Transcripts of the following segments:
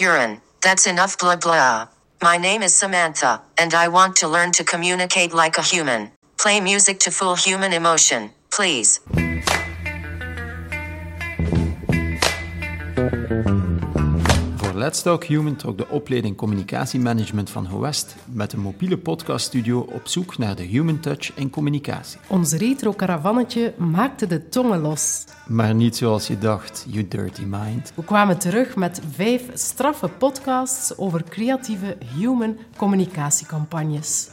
urine. That's enough blah blah. My name is Samantha, and I want to learn to communicate like a human. Play music to full human emotion, please. Let's Talk Human trok de opleiding Communicatiemanagement van Gewest met een mobiele podcaststudio op zoek naar de human touch in communicatie. Ons retro-caravannetje maakte de tongen los. Maar niet zoals je dacht, you dirty mind. We kwamen terug met vijf straffe podcasts over creatieve human communicatiecampagnes.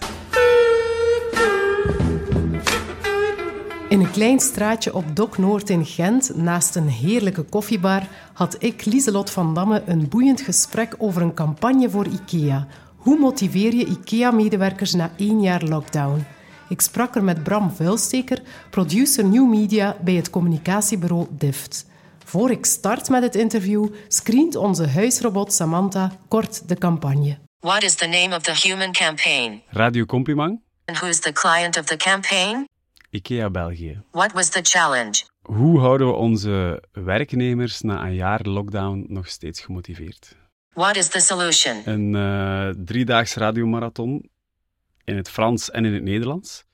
Klein straatje op Dok Noord in Gent, naast een heerlijke koffiebar, had ik, Lieselot van Damme, een boeiend gesprek over een campagne voor IKEA. Hoe motiveer je IKEA-medewerkers na één jaar lockdown? Ik sprak er met Bram Vuilsteker, producer New Media bij het communicatiebureau DIFT. Voor ik start met het interview, screent onze huisrobot Samantha kort de campagne. What is the name of the human campaign? Radio Compliment, And who's the client of the campaign? IKEA België. What was the challenge? Hoe houden we onze werknemers na een jaar lockdown nog steeds gemotiveerd? What is the solution? Een eh driedaags radiomarathon in het Frans en in het Nederlands.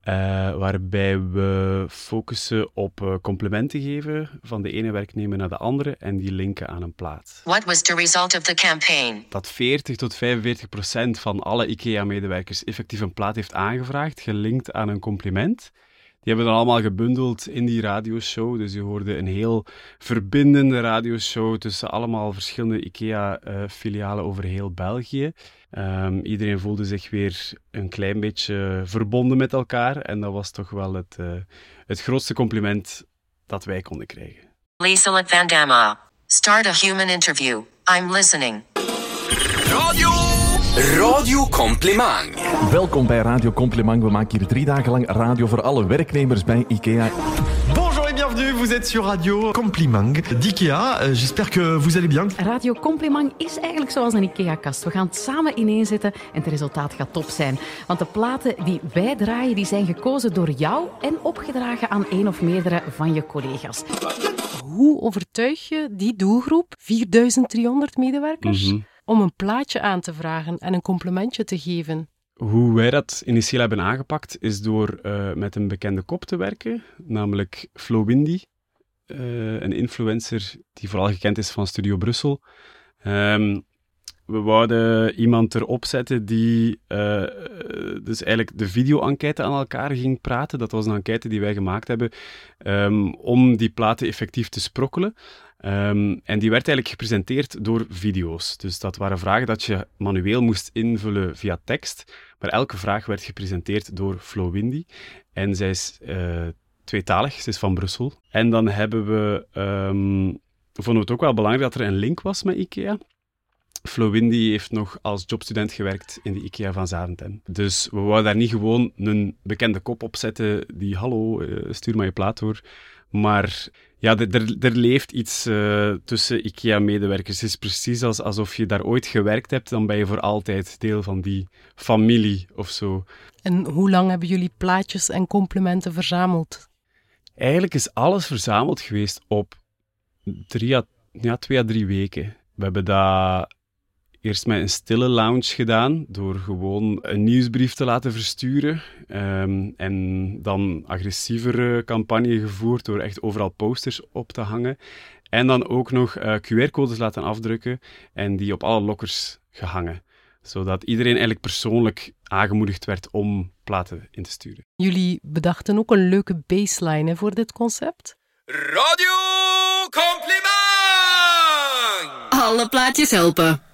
Eh, waarbij we focussen op eh, complimenten geven van de ene werknemer naar de andere en die linken aan een plaat. What was the result of the campaign? Dat 40 tot 45 procent van alle IKEA-medewerkers effectief een plaat heeft aangevraagd, gelinkt aan een compliment. Die hebben dan allemaal gebundeld in die radioshow. Dus je hoorde een heel verbindende radioshow tussen allemaal verschillende IKEA-filialen over heel België. Ehm, iedereen voelde zich weer een klein beetje verbonden met elkaar. En dat was toch wel het, eh, het grootste compliment dat wij konden krijgen. Lieselotte Van Damme. Start a human interview. I'm listening. Radio. Radio Compliment. Welkom bij Radio Compliment. We maken hier drie dagen lang radio voor alle werknemers bij IKEA. Bonjour et bienvenue, vous êtes sur Radio Compliment d'IKEA. Euh, J'espère que vous allez bien. Radio Compliment is eigenlijk zoals een IKEA-kast. We gaan het samen ineenzetten en het resultaat gaat top zijn. Want de platen die wij draaien, die zijn gekozen door jou en opgedragen aan één of meerdere van je collega's. Hoe overtuig je die doelgroep, 4300 medewerkers, Mhm. Om een plaatje aan te vragen en een complimentje te geven? Hoe wij dat initieel hebben aangepakt, is door eh, met een bekende kop te werken, namelijk Flo Windy, eh, een influencer die vooral gekend is van Studio Brussel. Ehm, we wouden iemand erop zetten die eh, dus eigenlijk de video-enquête aan elkaar ging praten. Dat was een enquête die wij gemaakt hebben ehm, om die platen effectief te sprokkelen. Ehm, en die werd eigenlijk gepresenteerd door video's. Dus dat waren vragen dat je manueel moest invullen via tekst. Maar elke vraag werd gepresenteerd door Flo Windy. En zij is eh, tweetalig, ze is van Brussel. En dan hebben we, ehm, vonden we het ook wel belangrijk dat er een link was met IKEA. Flo Windy heeft nog als jobstudent gewerkt in de IKEA van Zaventem. Dus we wouden daar niet gewoon een bekende kop op zetten die hallo, eh, stuur maar je plaat door. Maar ja, er, leeft iets eh, tussen IKEA-medewerkers. Het is precies als, alsof je daar ooit gewerkt hebt, dan ben je voor altijd deel van die familie of zo. En hoe lang hebben jullie plaatjes en complimenten verzameld? Eigenlijk is alles verzameld geweest op drie à, ja, twee à drie weken. We hebben dat eerst met een stille lounge gedaan, door gewoon een nieuwsbrief te laten versturen. Ehm, en dan agressievere campagne gevoerd door echt overal posters op te hangen. En dan ook nog eh, QR-codes laten afdrukken en die op alle lokkers gehangen. Zodat iedereen eigenlijk persoonlijk aangemoedigd werd om platen in te sturen. Jullie bedachten ook een leuke baseline hè, voor dit concept. Radio Compliment. Alle plaatjes helpen.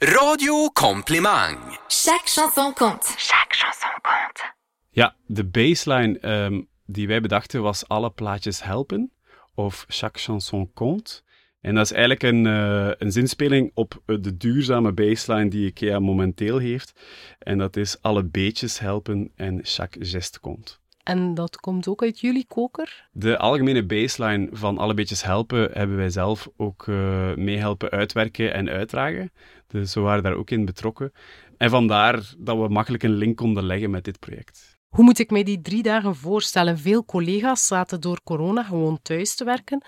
Radio Compliment. Chaque chanson compte. Chaque chanson compte. Ja, de baseline ehm, die wij bedachten was alle plaatjes helpen, of chaque chanson compte. En dat is eigenlijk een, eh, een zinspeling op eh, de duurzame baseline die IKEA momenteel heeft. En dat is alle beetjes helpen en chaque geste compte. En dat komt ook uit jullie koker? De algemene baseline van alle beetjes helpen hebben wij zelf ook uh, mee helpen uitwerken en uitdragen. Dus we waren daar ook in betrokken. En vandaar dat we makkelijk een link konden leggen met dit project. Hoe moet ik mij die drie dagen voorstellen? Veel collega's zaten door corona gewoon thuis te werken.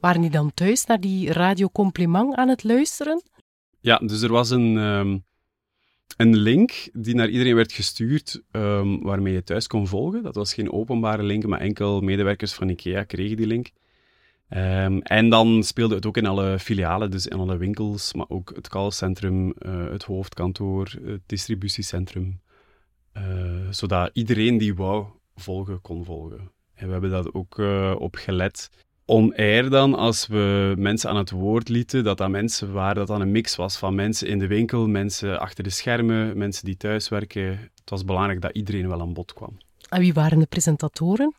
Waren die dan thuis naar die radio Compliment aan het luisteren? Ja, dus er was een, ehm, een link die naar iedereen werd gestuurd ehm, waarmee je thuis kon volgen. Dat was geen openbare link, maar enkel medewerkers van IKEA kregen die link. Ehm, en dan speelde het ook in alle filialen, dus in alle winkels, maar ook het callcentrum, uh, het hoofdkantoor, het distributiecentrum. Uh, zodat iedereen die wou volgen, kon volgen. En we hebben dat ook uh, op gelet on-air dan, als we mensen aan het woord lieten, dat dat mensen waren, dat dat een mix was van mensen in de winkel, mensen achter de schermen, mensen die thuiswerken. Het was belangrijk dat iedereen wel aan bod kwam. En wie waren de presentatoren?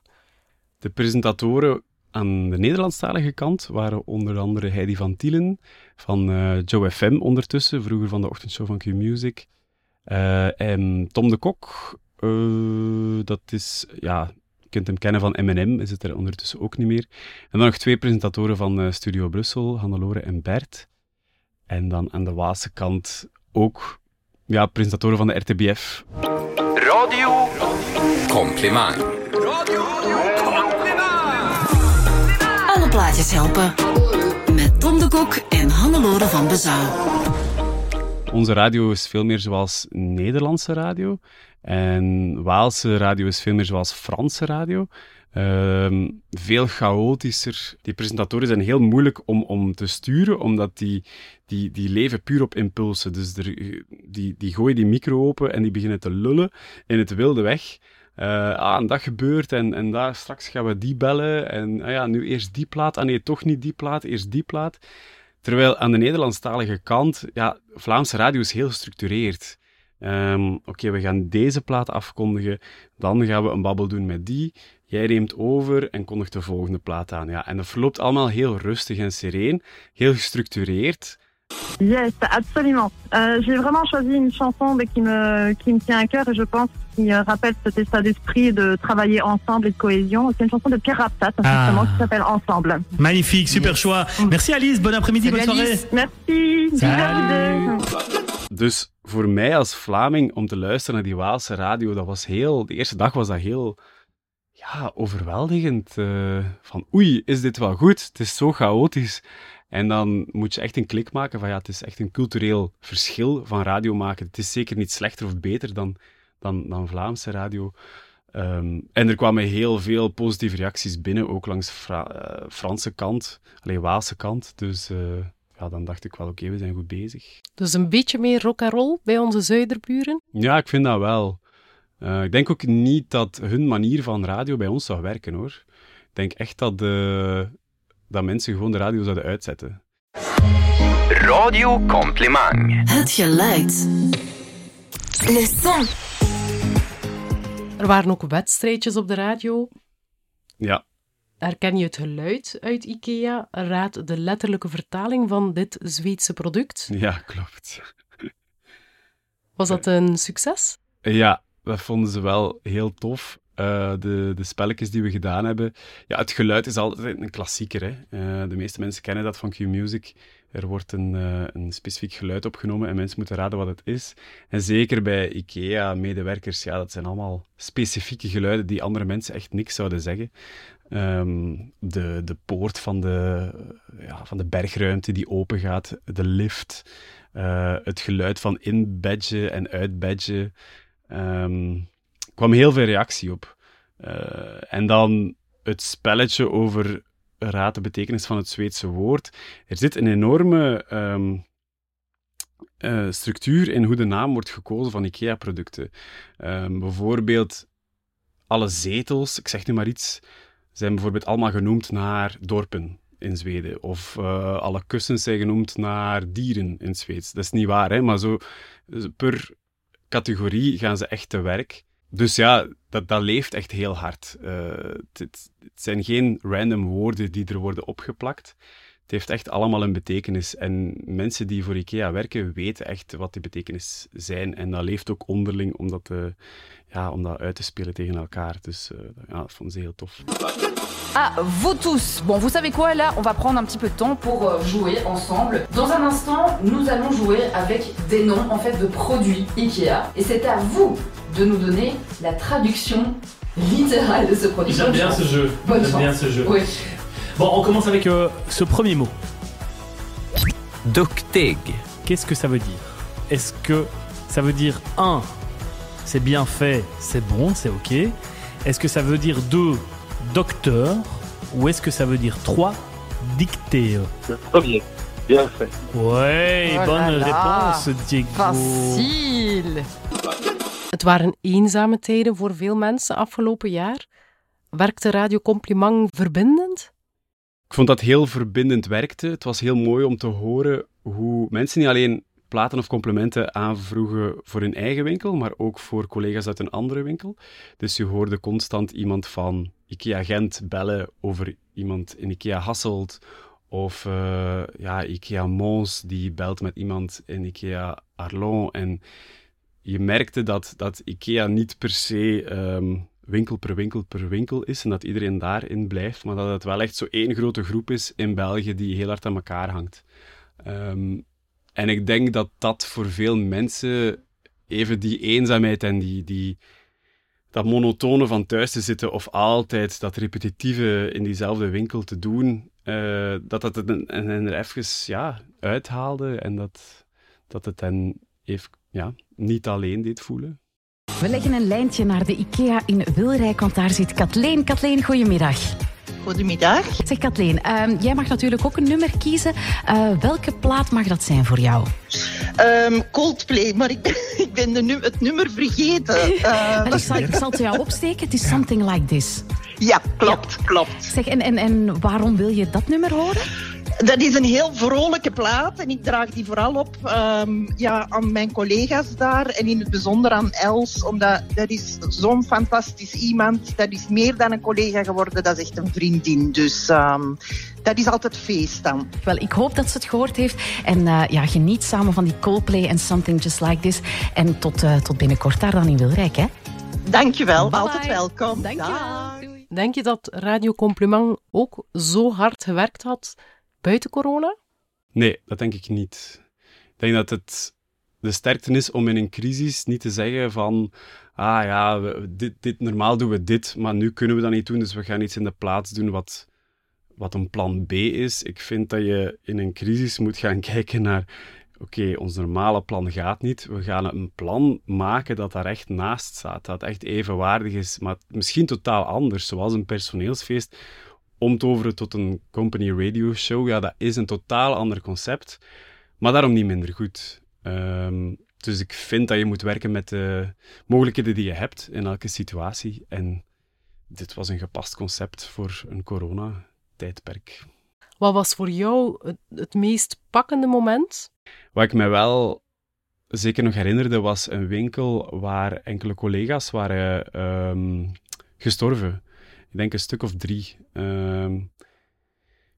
De presentatoren aan de Nederlandstalige kant waren onder andere Heidi van Tielen van uh, Joe FM ondertussen, vroeger van de ochtendshow van Q-Music. Uh, en Tom de Kok, uh, dat is ja, kunt hem kennen van M&M, is het er ondertussen ook niet meer. En dan nog twee presentatoren van uh, Studio Brussel, Hannelore en Bert. En dan aan de Waalse kant ook ja, presentatoren van de RTBF. Radio Compliment. Radio Alle plaatjes helpen. Met Tom de Kok en Hannelore van Bezouw. Onze radio is veel meer zoals Nederlandse radio. En Waalse radio is veel meer zoals Franse radio. Uh, veel chaotischer. Die presentatoren zijn heel moeilijk om, om te sturen, omdat die, die, die leven puur op impulsen. Dus er, die, die gooien die micro open en die beginnen te lullen in het wilde weg. Uh, ah, en dat gebeurt en, en daar, straks gaan we die bellen. En ah ja, nu eerst die plaat. Ah nee, toch niet die plaat, eerst die plaat. Terwijl aan de Nederlandstalige kant, ja, Vlaamse radio is heel gestructureerd. Um, Oké, okay, we gaan deze plaat afkondigen, dan gaan we een babbel doen met die. Jij neemt over en kondigt de volgende plaat aan. Ja, en dat verloopt allemaal heel rustig en sereen, heel gestructureerd. Yes, absolument. Euh, J'ai vraiment choisi une chanson qui me, qui me tient à cœur et je pense qui rappelle cet état d'esprit de travailler ensemble et de cohésion. C'est une chanson de Pierre Rapsat, justement, ah. qui s'appelle Ensemble. Magnifique, super yes. choix. Merci Alice, bon après-midi, bonne soirée. Alice. Merci. Salut. Dus voor mij als Vlaming om te luisteren naar die Waalse radio, dat was heel... De eerste dag was dat heel ja, overweldigend. Uh, van oei, is dit wel goed? Het is zo chaotisch. En dan moet je echt een klik maken van ja, het is echt een cultureel verschil van radio maken. Het is zeker niet slechter of beter dan, dan, dan Vlaamse radio. Um, en er kwamen heel veel positieve reacties binnen, ook langs Fra uh, Franse kant, alleen Waalse kant. Dus uh, ja, dan dacht ik wel, oké, okay, we zijn goed bezig. Dus een beetje meer rock and roll bij onze zuiderburen? Ja, ik vind dat wel. Uh, ik denk ook niet dat hun manier van radio bij ons zou werken, hoor. Ik denk echt dat, de, dat mensen gewoon de radio zouden uitzetten. Radio Compliment. Het geluid. Le son. Er waren ook wedstrijdjes op de radio. Ja. Herken je het geluid uit IKEA? Raad de letterlijke vertaling van dit Zweedse product. Ja, klopt. Was dat een succes? Ja, dat vonden ze wel heel tof. Uh, de, de spelletjes die we gedaan hebben. Ja, het geluid is altijd een klassieker. Hè? Uh, de meeste mensen kennen dat van Q-Music. Er wordt een, uh, een specifiek geluid opgenomen en mensen moeten raden wat het is. En zeker bij IKEA-medewerkers, ja, dat zijn allemaal specifieke geluiden die andere mensen echt niks zouden zeggen. Um, de, de poort van de, ja, van de bergruimte die open gaat, de lift, het geluid van inbadgen en uitbadgen. Um, kwam heel veel reactie op. Uh, en dan het spelletje over raad de betekenis van het Zweedse woord. Er zit een enorme um, uh, structuur in hoe de naam wordt gekozen van IKEA-producten. Um, bijvoorbeeld alle zetels, ik zeg nu maar iets, zijn bijvoorbeeld allemaal genoemd naar dorpen in Zweden. Of uh, alle kussens zijn genoemd naar dieren in Zweeds. Dat is niet waar, hè? maar zo per categorie gaan ze echt te werk. Dus ja, dat, dat leeft echt heel hard. Uh, het, het, zijn geen random woorden die er worden opgeplakt. Het heeft echt allemaal een betekenis. En mensen die voor IKEA werken, weten echt wat die betekenis zijn. En dat leeft ook onderling om dat, uh, ja, om dat uit te spelen tegen elkaar. Dus uh, ja, dat vonden ze heel tof. Ah, vous tous. Bon, vous savez quoi, là, on va prendre un petit peu de temps pour euh, jouer ensemble. Dans un instant, nous allons jouer avec des noms, en fait, de produits IKEA. Et c'est à vous de nous donner la traduction littérale de ce produit. J'aime bien ce jeu. Bonne J'aime chance. bien ce jeu. Oui. Bon, on commence avec euh, ce premier mot. Docteg. Qu'est-ce que ça veut dire? Est-ce que ça veut dire 1, c'est bien fait, c'est bon, c'est ok? Est-ce que ça veut dire 2, docteur? Ou est-ce que ça veut dire 3, dicter Le premier, bien fait. Ouais, Oh bonne là là. réponse, Diego. Facile. Het waren eenzame tijden voor veel mensen afgelopen jaar. Werkte Radio Compliment verbindend? Ik vond dat heel verbindend werkte. Het was heel mooi om te horen hoe mensen niet alleen platen of complimenten aanvroegen voor hun eigen winkel, maar ook voor collega's uit een andere winkel. Dus je hoorde constant iemand van IKEA Gent bellen over iemand in IKEA Hasselt, of eh, ja, IKEA Mons die belt met iemand in IKEA Arlon. En je merkte dat, dat IKEA niet per se ehm, winkel per winkel per winkel is en dat iedereen daarin blijft, maar dat het wel echt zo één grote groep is in België die heel hard aan elkaar hangt. Ehm, en ik denk dat dat voor veel mensen even die eenzaamheid en die, die, dat monotone van thuis te zitten of altijd dat repetitieve in diezelfde winkel te doen, eh, dat dat het en, er even ja, uithaalde en dat, dat het hen even, ja, niet alleen deed voelen. We leggen een lijntje naar de IKEA in Wilrijk, want daar zit Kathleen. Kathleen, goedemiddag. Goedemiddag. Zeg Kathleen, ehm, jij mag natuurlijk ook een nummer kiezen. Eh, welke plaat mag dat zijn voor jou? Ehm, Coldplay, maar ik ben, ik ben de nu, het nummer vergeten. Eh, ik, zal, ik zal het jou opsteken. Het is Something Like This. Ja, klopt, klopt. Zeg, en, en, en waarom wil je dat nummer horen? Dat is een heel vrolijke plaat en ik draag die vooral op ehm, ja, aan mijn collega's daar en in het bijzonder aan Els, omdat dat is zo'n fantastisch iemand. Dat is meer dan een collega geworden, dat is echt een vriendin. Dus ehm, dat is altijd feest dan. Wel, ik hoop dat ze het gehoord heeft. En eh, ja, geniet samen van die Coldplay en Something Just Like This. En tot, eh, tot binnenkort daar dan in Wilrijk, hè? Dankjewel, Bye-bye. altijd welkom. Dankjewel. Denk je dat Radio Compliment ook zo hard gewerkt had buiten corona? Nee, dat denk ik niet. Ik denk dat het de sterkte is om in een crisis niet te zeggen van ah ja, dit, dit, normaal doen we dit, maar nu kunnen we dat niet doen, dus we gaan iets in de plaats doen wat, wat een plan B is. Ik vind dat je in een crisis moet gaan kijken naar oké, ons normale plan gaat niet. We gaan een plan maken dat daar echt naast staat, dat echt evenwaardig is, maar misschien totaal anders, zoals een personeelsfeest om te overen tot een company radio show, ja, dat is een totaal ander concept, maar daarom niet minder goed. Ehm, dus ik vind dat je moet werken met de mogelijkheden die je hebt in elke situatie. En dit was een gepast concept voor een corona-tijdperk. Wat was voor jou het, het meest pakkende moment? Wat ik me wel zeker nog herinnerde, was een winkel waar enkele collega's waren ehm, gestorven. Ik denk een stuk of drie. Ehm,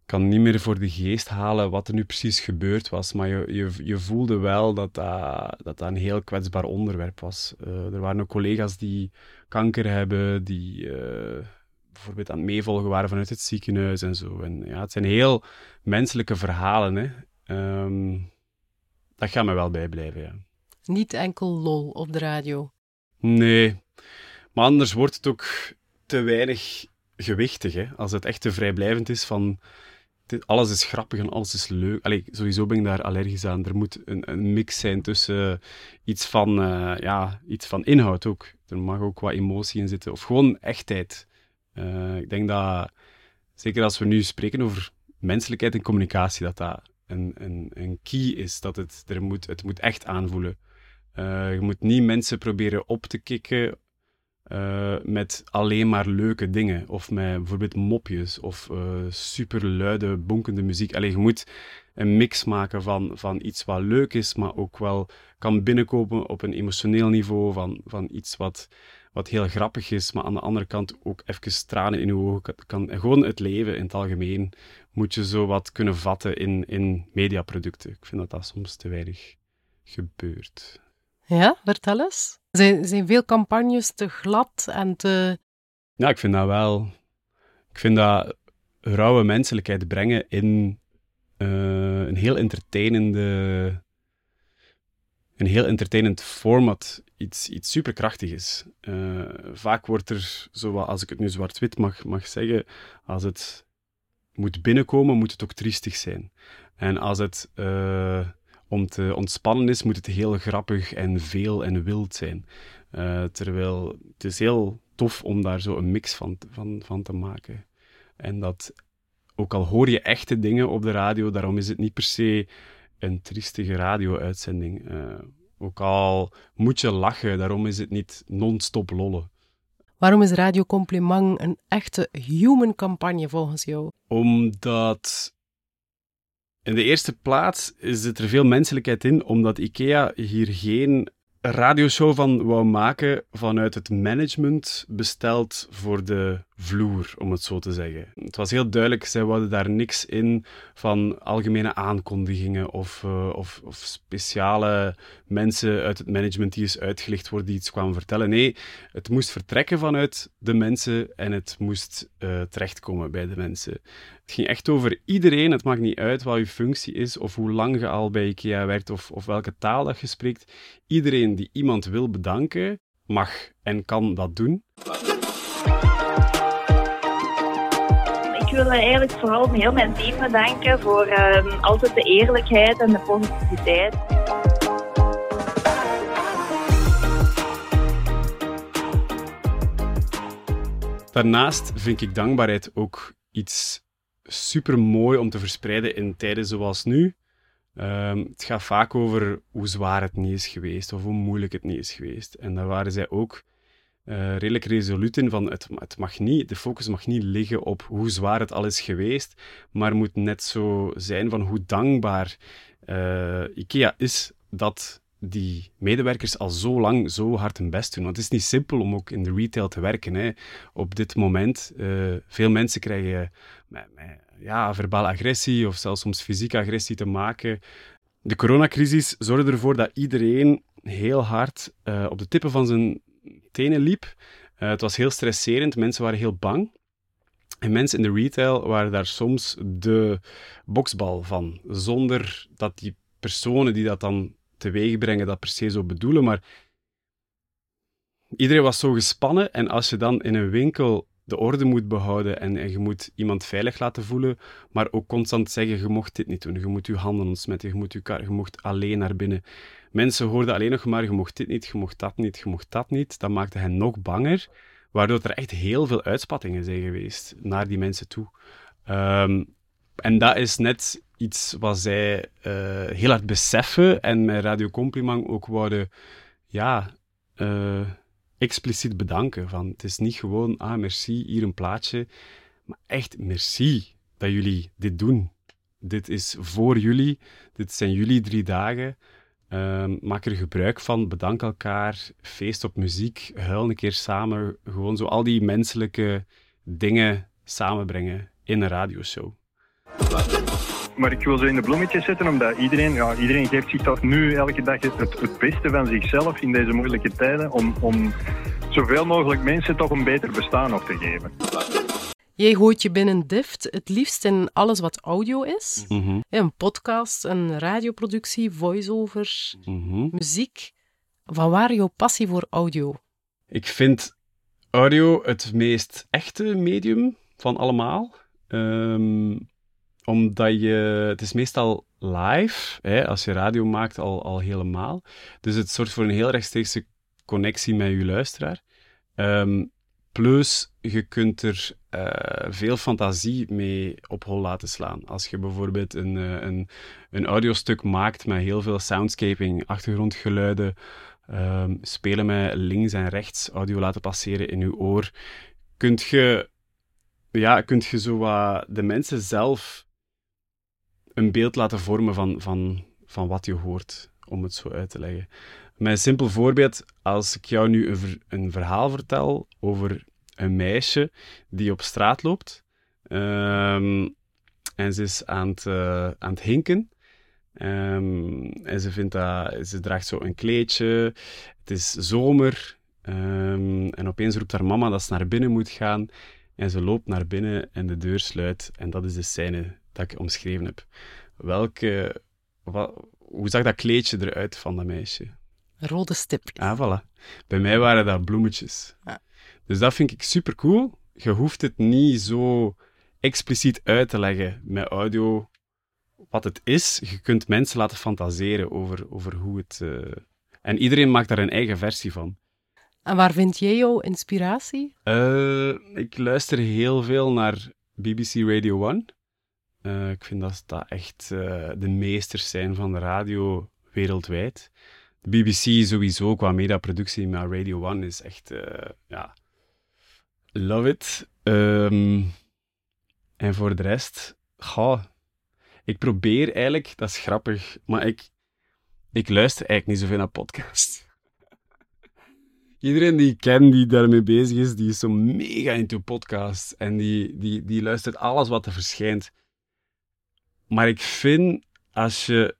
ik kan niet meer voor de geest halen wat er nu precies gebeurd was, maar je, je, je voelde wel dat dat, dat dat een heel kwetsbaar onderwerp was. Eh, er waren ook collega's die kanker hebben, die eh, bijvoorbeeld aan het meevolgen waren vanuit het ziekenhuis en zo. En ja, het zijn heel menselijke verhalen. Hè. Ehm, dat gaat me wel bijblijven, ja. Niet enkel lol op de radio. Nee, maar anders wordt het ook te weinig gewichtig. Als het echt te vrijblijvend is van alles is grappig en alles is leuk. Allee, sowieso ben ik daar allergisch aan. Er moet een, een mix zijn tussen iets van, eh, ja, iets van inhoud ook. Er mag ook wat emotie in zitten. Of gewoon echtheid. Eh, ik denk dat, zeker als we nu spreken over menselijkheid en communicatie, dat dat een, een, een key is. Dat het, er moet, het moet echt aanvoelen. Eh, je moet niet mensen proberen op te kikken eh, met alleen maar leuke dingen. Of met bijvoorbeeld mopjes of eh super luide, bonkende muziek. Allee, je moet een mix maken van, van iets wat leuk is, maar ook wel kan binnenkomen op een emotioneel niveau. Van, van iets wat, wat heel grappig is, maar aan de andere kant ook even tranen in je ogen kan- kan. En gewoon het leven in het algemeen moet je zo wat kunnen vatten in, in mediaproducten. Ik vind dat dat soms te weinig gebeurt. Ja, vertel eens. Zijn, zijn veel campagnes te glad en te... Ja, ik vind dat wel. Ik vind dat rauwe menselijkheid brengen in eh, een heel entertainende. Een heel entertainend format iets, iets superkrachtig is. Eh, vaak wordt er, zo wat- als ik het nu zwart-wit mag, mag zeggen, als het moet binnenkomen, moet het ook triestig zijn. En als het uh, om te ontspannen is, moet het heel grappig en veel en wild zijn. Uh, terwijl het is heel tof om daar zo een mix van, van, van te maken. En dat, ook al hoor je echte dingen op de radio, daarom is het niet per se een triestige radio-uitzending. Uh, ook al moet je lachen, daarom is het niet non-stop lollen. Waarom is Radio Compliment een echte human campagne volgens jou? Omdat in de eerste plaats zit er veel menselijkheid in, omdat IKEA hier geen radioshow van wou maken vanuit het management besteld voor de vloer, om het zo te zeggen. Het was heel duidelijk, zij wouden daar niks in van algemene aankondigingen of, uh, of, of, speciale mensen uit het management die eens uitgelicht worden die iets kwamen vertellen. Nee, het moest vertrekken vanuit de mensen en het moest uh, terechtkomen bij de mensen. Het ging echt over iedereen. Het maakt niet uit wat je functie is of hoe lang je al bij IKEA werkt of, of welke taal dat je spreekt. Iedereen die iemand wil bedanken, mag en kan dat doen. Wil eigenlijk vooral heel mijn team bedanken voor uh, altijd de eerlijkheid en de positiviteit. Daarnaast vind ik dankbaarheid ook iets super mooi om te verspreiden in tijden zoals nu. Um, het gaat vaak over hoe zwaar het niet is geweest of hoe moeilijk het niet is geweest. En daar waren zij ook uh, redelijk resoluut in van het, het mag niet, de focus mag niet liggen op hoe zwaar het al is geweest, maar moet net zo zijn van hoe dankbaar uh, IKEA is dat die medewerkers al zo lang zo hard hun best doen. Want het is niet simpel om ook in de retail te werken. Hè. Op dit moment, uh, veel mensen krijgen ja, verbale agressie of zelfs soms fysieke agressie te maken. De coronacrisis zorgde ervoor dat iedereen heel hard op de tippen van zijn tenen liep. Uh, het was heel stresserend, mensen waren heel bang. En mensen in de retail waren daar soms de boksbal van, zonder dat die personen die dat dan teweeg brengen dat per se zo bedoelen, maar iedereen was zo gespannen en als je dan in een winkel de orde moet behouden en, en, je moet iemand veilig laten voelen, maar ook constant zeggen, je mocht dit niet doen, je moet je handen ontsmetten, je, moet je, je mocht alleen naar binnen. Mensen hoorden alleen nog maar, je mocht dit niet, je mocht dat niet, je mocht dat niet. Dat maakte hen nog banger, waardoor er echt heel veel uitspattingen zijn geweest naar die mensen toe. Um, en dat is net iets wat zij uh, heel hard beseffen en met Radio Compliment ook wouden, ja, uh, expliciet bedanken. Van, het is niet gewoon, ah, merci, hier een plaatje. Maar echt merci dat jullie dit doen. Dit is voor jullie. Dit zijn jullie drie dagen. Um, maak er gebruik van, bedank elkaar, feest op muziek, huil een keer samen. Gewoon zo al die menselijke dingen samenbrengen in een radioshow. Maar ik wil zo in de bloemetjes zetten, omdat iedereen, ja, iedereen geeft zich toch nu elke dag het, het beste van zichzelf in deze moeilijke tijden, om, om zoveel mogelijk mensen toch een beter bestaan nog te geven. Jij gooit je binnen DIFT het liefst in alles wat audio is. Mhm. Een podcast, een radioproductie, voice-overs, Mhm. muziek. Van waar jouw passie voor audio? Ik vind audio het meest echte medium van allemaal. Ehm, omdat je... Het is meestal live, hè, als je radio maakt al, al helemaal. Dus het zorgt voor een heel rechtstreekse connectie met je luisteraar. Ehm, plus, je kunt er eh, veel fantasie mee op hol laten slaan. Als je bijvoorbeeld een, eh, een, een audiostuk maakt met heel veel soundscaping, achtergrondgeluiden, ehm, spelen met links en rechts, audio laten passeren in je oor, kunt je, ja, kunt je zo wat de mensen zelf een beeld laten vormen van, van, van wat je hoort, om het zo uit te leggen. Een simpel voorbeeld, als ik jou nu een, een verhaal vertel over een meisje die op straat loopt ehm, en ze is aan het, eh, aan het hinken. Ehm, en ze, vindt dat, ze draagt zo een kleedje, het is zomer ehm, en opeens roept haar mama dat ze naar binnen moet gaan en ze loopt naar binnen en de deur sluit en dat is de scène dat ik omschreven heb. Welke, wa- hoe zag dat kleedje eruit van dat meisje? Rode stipjes. Ah, voilà. Bij mij waren dat bloemetjes. Dus dat vind ik super cool. Je hoeft het niet zo expliciet uit te leggen met audio wat het is. Je kunt mensen laten fantaseren over, over hoe het... eh, En iedereen maakt daar een eigen versie van. En waar vind jij jouw inspiratie? Eh, ik luister heel veel naar BBC Radio 1. Eh, ik vind dat dat echt eh, de meesters zijn van de radio wereldwijd. De BBC sowieso qua mediaproductie, maar Radio 1 is echt, eh, ja, love it. Ehm, en voor de rest, ga. Ik probeer eigenlijk, dat is grappig, maar ik, ik luister eigenlijk niet zoveel naar podcasts. Iedereen die ik ken die daarmee bezig is, die is zo mega into podcasts. En die, die, die luistert alles wat er verschijnt. Maar ik vind, als je...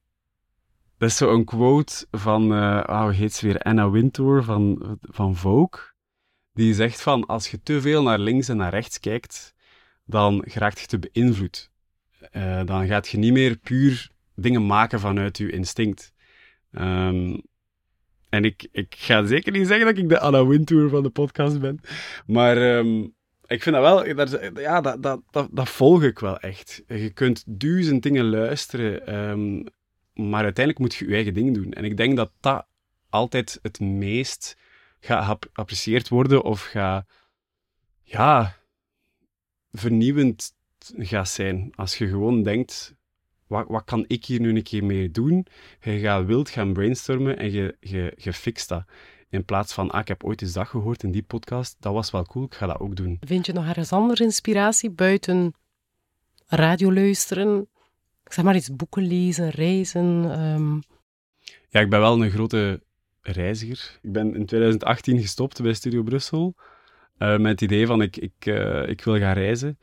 Dat is zo een quote van, eh ah, hoe heet ze weer, Anna Wintour van, van Vogue. Die zegt van, als je te veel naar links en naar rechts kijkt, dan geraakt je te beïnvloed. Eh, dan gaat je niet meer puur dingen maken vanuit je instinct. Ehm, en ik, ik ga zeker niet zeggen dat ik de Anna Wintour van de podcast ben. Maar ehm, ik vind dat wel, daar, ja, dat, dat, dat, dat volg ik wel echt. Je kunt duizend dingen luisteren, ehm, maar uiteindelijk moet je je eigen ding doen. En ik denk dat dat altijd het meest gaat geapprecieerd worden of gaat, ja, vernieuwend gaat zijn. Als je gewoon denkt, wat, wat kan ik hier nu een keer mee doen? Je gaat wild gaan brainstormen en je, je, je fixt dat. In plaats van, ah, ik heb ooit eens dat gehoord in die podcast, dat was wel cool, ik ga dat ook doen. Vind je nog ergens andere inspiratie buiten radio luisteren? Ik zeg maar iets, boeken lezen, reizen. ehm, Ja, ik ben wel een grote reiziger. Ik ben in 2018 gestopt bij Studio Brussel eh, met het idee van ik, ik, eh, ik wil gaan reizen.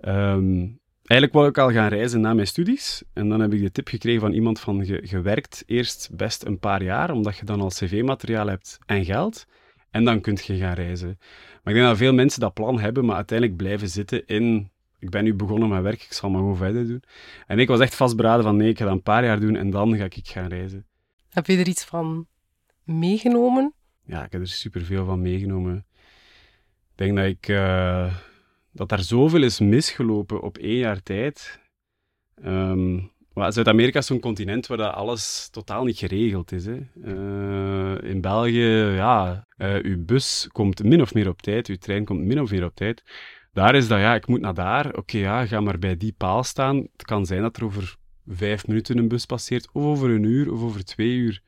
Ehm, eigenlijk wou ik al gaan reizen na mijn studies. En dan heb ik de tip gekregen van iemand van je, je werkt eerst best een paar jaar, omdat je dan al cv-materiaal hebt en geld. En dan kun je gaan reizen. Maar ik denk dat veel mensen dat plan hebben, maar uiteindelijk blijven zitten in... Ik ben nu begonnen met werk, ik zal maar gewoon verder doen. En ik was echt vastberaden van nee, ik ga dat een paar jaar doen en dan ga ik gaan reizen. heb je er iets van meegenomen? ja, ik heb er superveel van meegenomen. Ik denk dat ik... eh, dat daar zoveel is misgelopen op één jaar tijd. Ehm, Zuid-Amerika is zo'n continent waar dat alles totaal niet geregeld is. Hè. Eh, in België, ja, eh, uw bus komt min of meer op tijd, uw trein komt min of meer op tijd. Daar is dat, ja, ik moet naar daar. Oké, ja, ga maar bij die paal staan. Het kan zijn dat er over vijf minuten een bus passeert, of over een uur, of over twee uur.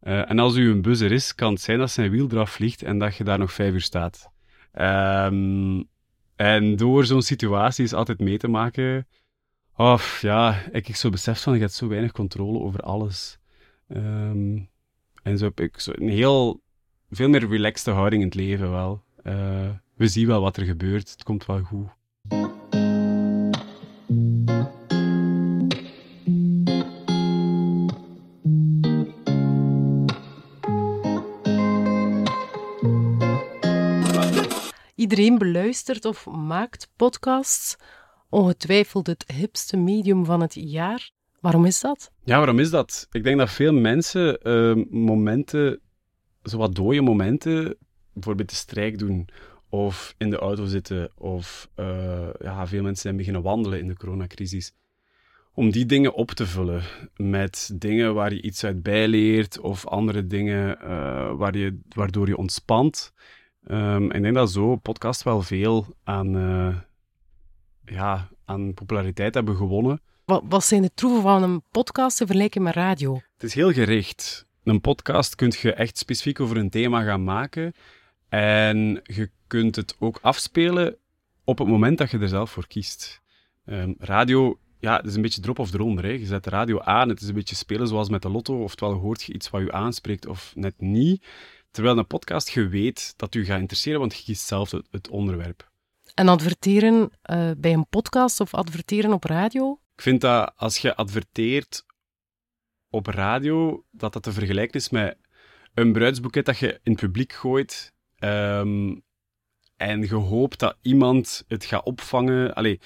Eh, en als u een bus er is, kan het zijn dat zijn wiel eraf vliegt en dat je daar nog vijf uur staat. Ehm, en door zo'n situatie is altijd mee te maken. Oh, ja, ik, ik zo besef van, je hebt zo weinig controle over alles. Ehm, en zo heb ik zo een heel, veel meer relaxte houding in het leven wel. Eh, we zien wel wat er gebeurt, het komt wel goed. Iedereen beluistert of maakt podcasts. Ongetwijfeld het hipste medium van het jaar. Waarom is dat? Ja, waarom is dat? Ik denk dat veel mensen eh, momenten, dode momenten, bijvoorbeeld de strijk doen, of in de auto zitten, of eh, ja, veel mensen zijn beginnen wandelen in de coronacrisis. Om die dingen op te vullen met dingen waar je iets uit bijleert, of andere dingen eh, waar je, waardoor je ontspant. Ehm, ik denk dat zo podcast wel veel aan, eh, ja, aan populariteit hebben gewonnen. Wat, wat zijn de troeven van een podcast te vergelijken met radio? Het is heel gericht. Een podcast kun je echt specifiek over een thema gaan maken. En je kunt het ook afspelen op het moment dat je er zelf voor kiest. Ehm, radio, ja, het is een beetje drop of eronder. Hè. Je zet de radio aan, het is een beetje spelen zoals met de lotto. Oftewel hoort je iets wat je aanspreekt of net niet. Terwijl een podcast, je weet dat u gaat interesseren, want je kiest zelf het, het onderwerp. En adverteren eh, bij een podcast of adverteren op radio? Ik vind dat als je adverteert op radio, dat dat te vergelijken is met een bruidsboeket dat je in het publiek gooit ehm, en je hoopt dat iemand het gaat opvangen. Allee,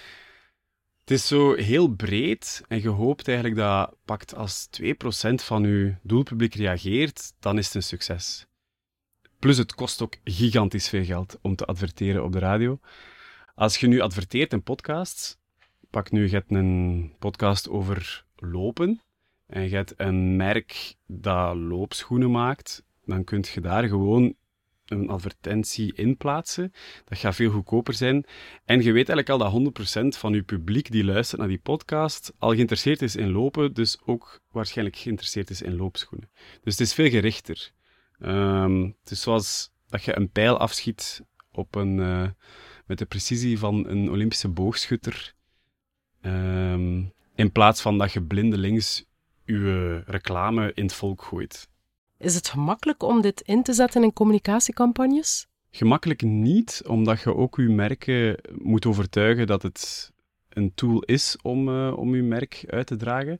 het is zo heel breed en je hoopt eigenlijk dat pakt als 2% van je doelpubliek reageert, dan is het een succes. Plus het kost ook gigantisch veel geld om te adverteren op de radio. Als je nu adverteert in podcasts, pak nu, je een podcast over lopen en je hebt een merk dat loopschoenen maakt, dan kun je daar gewoon een advertentie in plaatsen. Dat gaat veel goedkoper zijn. En je weet eigenlijk al dat 100% van je publiek die luistert naar die podcast al geïnteresseerd is in lopen, dus ook waarschijnlijk geïnteresseerd is in loopschoenen. Dus het is veel gerichter. Um, het is zoals dat je een pijl afschiet op een, uh, met de precisie van een Olympische boogschutter, um, in plaats van dat je blindelings je reclame in het volk gooit. Is het gemakkelijk om dit in te zetten in communicatiecampagnes? Gemakkelijk niet, omdat je ook je merken moet overtuigen dat het een tool is om, uh, om je merk uit te dragen.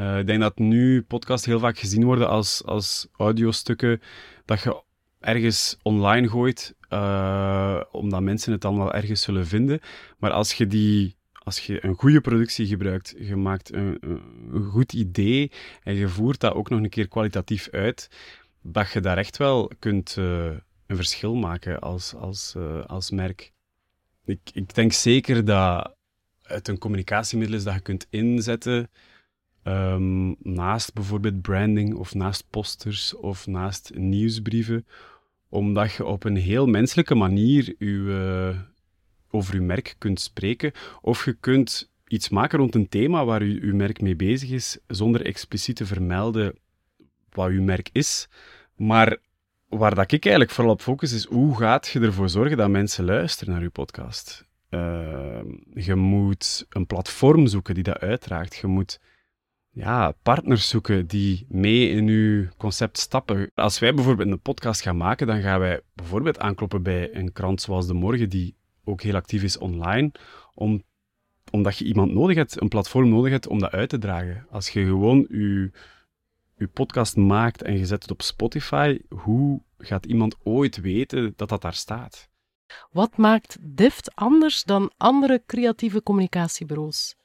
Uh, ik denk dat nu podcasts heel vaak gezien worden als, als audiostukken dat je ergens online gooit, uh, omdat mensen het dan wel ergens zullen vinden. Maar als je die als je een goede productie gebruikt, je maakt een, goed idee en je voert dat ook nog een keer kwalitatief uit, dat je daar echt wel kunt uh, een verschil maken als, als, als merk. Ik, ik denk zeker dat het een communicatiemiddel is dat je kunt inzetten um, naast bijvoorbeeld branding of naast posters of naast nieuwsbrieven, omdat je op een heel menselijke manier je, over uw merk kunt spreken. Of je kunt iets maken rond een thema waar uw merk mee bezig is, zonder expliciet te vermelden wat uw merk is. Maar waar dat ik eigenlijk vooral op focus is, hoe gaat je ervoor zorgen dat mensen luisteren naar uw podcast? Uh, je moet een platform zoeken die dat uitdraagt. Je moet ja, partners zoeken die mee in uw concept stappen. Als wij bijvoorbeeld een podcast gaan maken, dan gaan wij bijvoorbeeld aankloppen bij een krant zoals De Morgen, die ook heel actief is online, om, omdat je iemand nodig hebt, een platform nodig hebt om dat uit te dragen. Als je gewoon je, je podcast maakt en je zet het op Spotify, hoe gaat iemand ooit weten dat dat daar staat? Wat maakt Dift anders dan andere creatieve communicatiebureaus?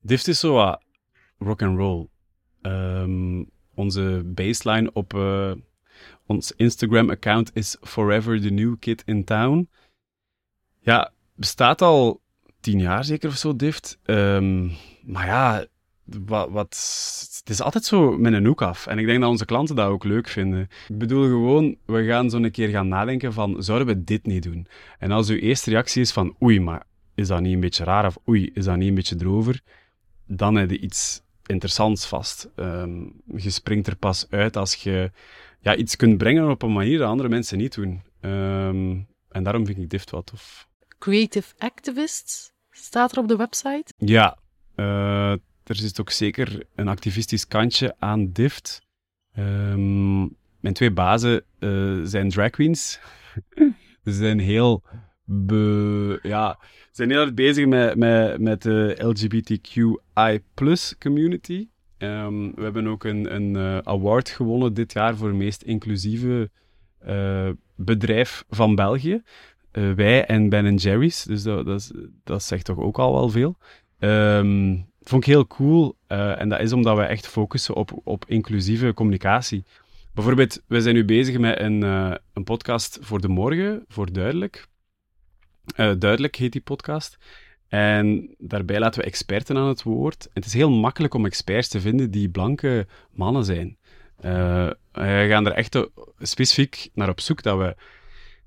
Dift is zo wat rock and roll. Um, onze baseline op uh, ons Instagram-account is Forever the New Kid in Town. Ja, bestaat al tien jaar zeker of zo, Dift. Um, maar ja, wat, wat, het is altijd zo met een hoek af. En ik denk dat onze klanten dat ook leuk vinden. Ik bedoel gewoon, we gaan zo een keer gaan nadenken van, zouden we dit niet doen? En als uw eerste reactie is van, oei, maar is dat niet een beetje raar? Of oei, is dat niet een beetje drover? Dan heb je iets interessants vast. Um, je springt er pas uit als je ja, iets kunt brengen op een manier dat andere mensen niet doen. Um, en daarom vind ik Dift wel tof. Creative Activists staat er op de website. Ja, uh, er zit ook zeker een activistisch kantje aan Dift. Um, mijn twee bazen uh, zijn drag queens. Ze zijn heel, be, ja, zijn heel erg bezig met, met, met de LGBTQI community. Um, we hebben ook een, een uh, award gewonnen dit jaar voor het meest inclusieve uh, bedrijf van België. Uh, wij en Ben Jerry's, dus dat, dat, dat, zegt toch ook al wel veel. Um, vond ik heel cool. En dat is omdat we echt focussen op, op inclusieve communicatie. Bijvoorbeeld, we zijn nu bezig met een, een podcast voor de morgen, voor Duidelijk. Duidelijk heet die podcast. En daarbij laten we experten aan het woord. En het is heel makkelijk om experts te vinden die blanke mannen zijn. we gaan er echt specifiek naar op zoek dat we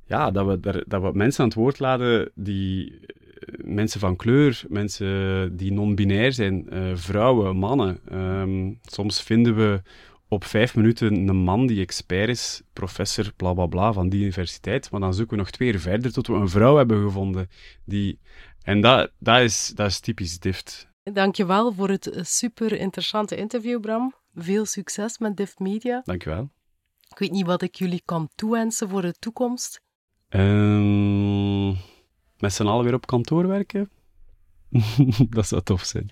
ja, dat we, dat we mensen aan het woord laten die eh, mensen van kleur, mensen die non-binair zijn, uh, vrouwen, mannen. Um, soms vinden we op vijf minuten een man die expert is, professor, bla bla bla, van die universiteit. Maar dan zoeken we nog twee uur verder tot we een vrouw hebben gevonden. Die... En dat, dat, is, dat is typisch DIFT. Dankjewel voor het super interessante interview, Bram. Veel succes met DIFT Media. Dankjewel. Ik weet niet wat ik jullie kan toewensen voor de toekomst. Um, met z'n allen weer op kantoor werken? dat zou tof zijn.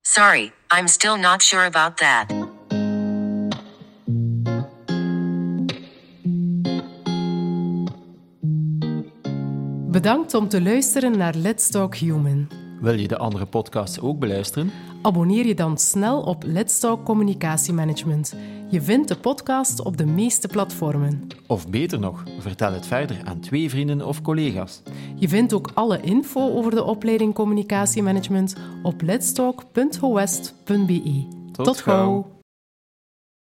Sorry, I'm still not sure about that. Bedankt om te luisteren naar Let's Talk Human. Wil je de andere podcasts ook beluisteren? Abonneer je dan snel op Let's Talk Communicatiemanagement. Je vindt de podcast op de meeste platformen. Of beter nog, vertel het verder aan twee vrienden of collega's. Je vindt ook alle info over de opleiding Communicatiemanagement op letstalk.howest.be. Tot gauw.